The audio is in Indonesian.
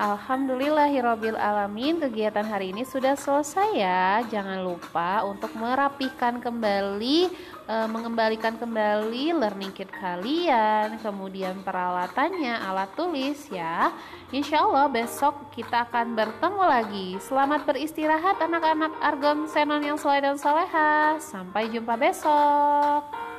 Alhamdulillahirobbil alamin kegiatan hari ini sudah selesai ya. Jangan lupa untuk merapihkan kembali, e, mengembalikan kembali learning kit kalian, kemudian peralatannya, alat tulis ya. Insya Allah besok kita akan bertemu lagi. Selamat beristirahat anak-anak Argon Senon yang soleh dan soleha. Sampai jumpa besok.